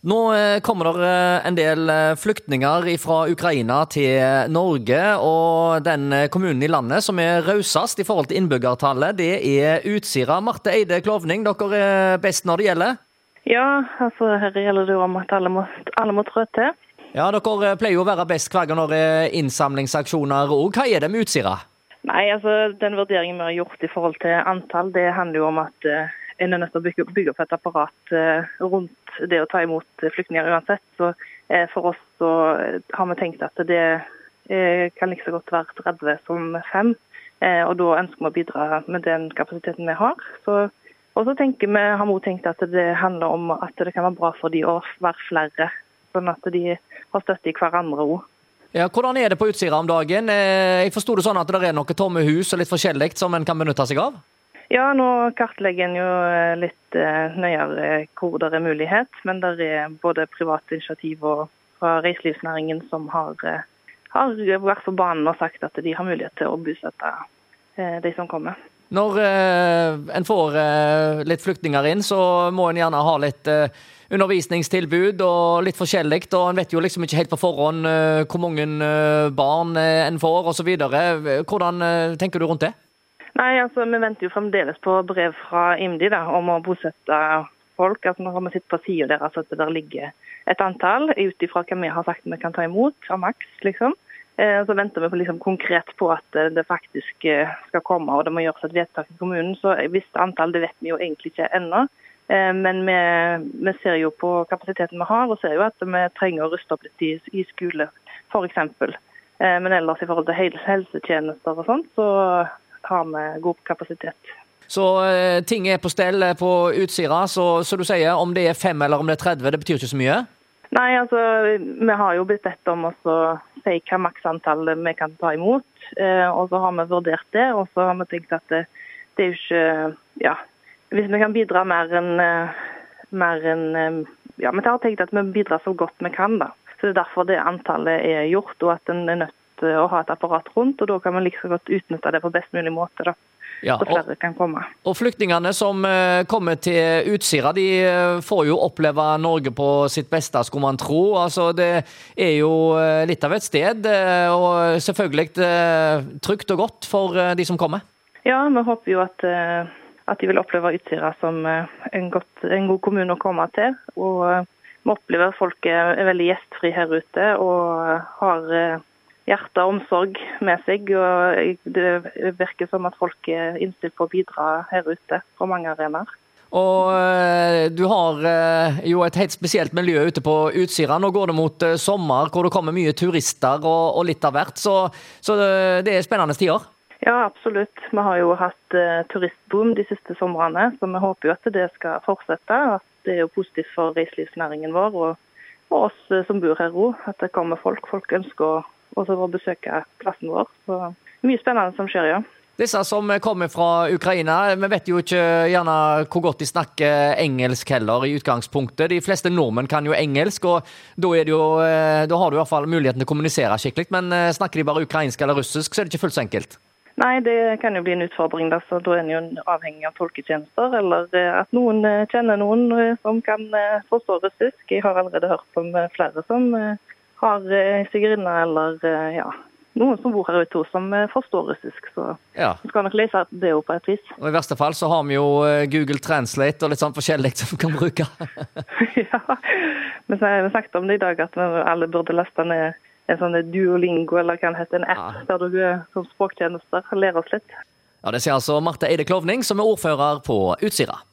Nå eh, kommer det eh, en del eh, flyktninger fra Ukraina til Norge, og den kommunen i landet som er rausest i forhold til innbyggertallet, det er Utsira. Marte Eide Klovning, dere er best når det gjelder? Ja, altså her gjelder det jo om at alle må, alle må trå til. Ja, Dere pleier jo å være best hver gang når det er innsamlingsaksjoner òg. Hva er det med Utsira? Nei, altså Den vurderingen vi har gjort i forhold til antall, det handler jo om at en er nødt til å bygge, bygge opp et apparat eh, rundt det å ta imot flyktninger uansett. Så eh, For oss så har vi tenkt at det eh, kan like så godt være 30 som 5. Og Da ønsker vi å bidra med den kapasiteten vi har. Og så tenker vi, har vi tenkt at det handler om at det kan være bra for de å være flere. Sånn at de har støtte i hverandre òg. Ja, hvordan er det på Utsira om dagen? Jeg forsto det sånn at det er noen tomme hus og litt forskjellig som en kan benytte seg av? Ja, nå kartlegger en jo eh, litt eh, nøyere hvor det er mulighet. Men det er både private initiativ og fra reiselivsnæringen som har, eh, har vært på banen og sagt at de har mulighet til å bosette de som kommer. Når en får litt flyktninger inn, så må en gjerne ha litt undervisningstilbud og litt forskjellig. Og en vet jo liksom ikke helt på forhånd hvor mange barn en får osv. Hvordan tenker du rundt det? Nei, altså Vi venter jo fremdeles på brev fra IMDi da, om å bosette folk. Altså Nå har vi sett på sida deres at det der ligger et antall ut ifra hva vi har sagt vi kan ta imot av maks. liksom. Eh, så venter vi på, liksom, konkret på at det faktisk eh, skal komme og det må gjøres et vedtak i kommunen. Så visst antall det vet vi jo egentlig ikke ennå. Eh, men vi, vi, ser jo på kapasiteten vi har, og ser jo at vi trenger å ruste opp litt i, i skole f.eks. Men ellers i forhold til helsetjenester og sånt, så har vi god kapasitet. Så eh, ting er på stell eh, på Utsira. Så, så, du sier om det er fem eller om det er 30, det betyr ikke så mye? Nei, altså vi har jo blitt bedt om å si hva maksantallet vi kan ta imot. Eh, og så har vi vurdert det, og så har vi tenkt at det, det er jo ikke Ja. Hvis vi kan bidra mer enn mer enn Ja, vi har tenkt at vi bidrar så godt vi kan, da. Så Det er derfor det antallet er gjort, og at en er nødt å ha et apparat rundt. og Da kan man like godt utnytte det på best mulig måte. da. Ja, så flere kan komme. Og Flyktningene som eh, kommer til Utsira, de eh, får jo oppleve Norge på sitt beste, skulle man tro. Altså, det er jo eh, litt av et sted, og selvfølgelig trygt og godt for de som kommer. Ja, vi håper jo at, at de vil oppleve Utsira som en, godt, en, god kommune å komme til. Og vi opplever at folk er veldig gjestfrie her ute og har hjerte og omsorg med seg. og Det virker som at folk er innstilt på å bidra her ute på mange arenaer. Og eh, du har eh, jo et helt spesielt miljø ute på Utsira. Nå går det mot eh, sommer hvor det kommer mye turister og, og litt av hvert. Så, så, det er spennende tider? Ja, absolutt. Vi har jo hatt turistboom de siste somrene, så vi håper jo at det skal fortsette. At det er jo positivt for reiselivsnæringen vår og, og oss som bor her òg. At det kommer folk. Folk ønsker å og så besøke plassen vår. Så mye spennende som skjer, ja. Disse som kommer fra Ukraina, vi vet jo ikke gjerne hvor godt de snakker engelsk heller i utgangspunktet. De fleste nordmenn kan jo engelsk, og da, jo, eh, da har du i hvert fall muligheten til å kommunisere skikkelig. Men eh, snakker de bare ukrainsk eller russisk, så er det ikke fullt så enkelt. Nei, det kan jo bli en utfordring. Da, så da er en jo avhengig av tolketjenester, eller eh, at noen kjenner noen som kan forstå russisk. Jeg har allerede hørt om flere som har sigøynere eller eh, ja, noen som bor her ute som eh, forstår russisk. Så ja. vi skal nok lese det opp på et vis. Og I verste fall så har vi jo Google Translate og litt sånn forskjellig som vi kan bruke. ja, men så har vi snakket om det i dag, at alle burde laste ned en sånn duolingo eller hva det heter, en app ja. der du som språktjenester lærer oss litt. Ja, Det sier altså Marte Eide Klovning, som er ordfører på Utsira.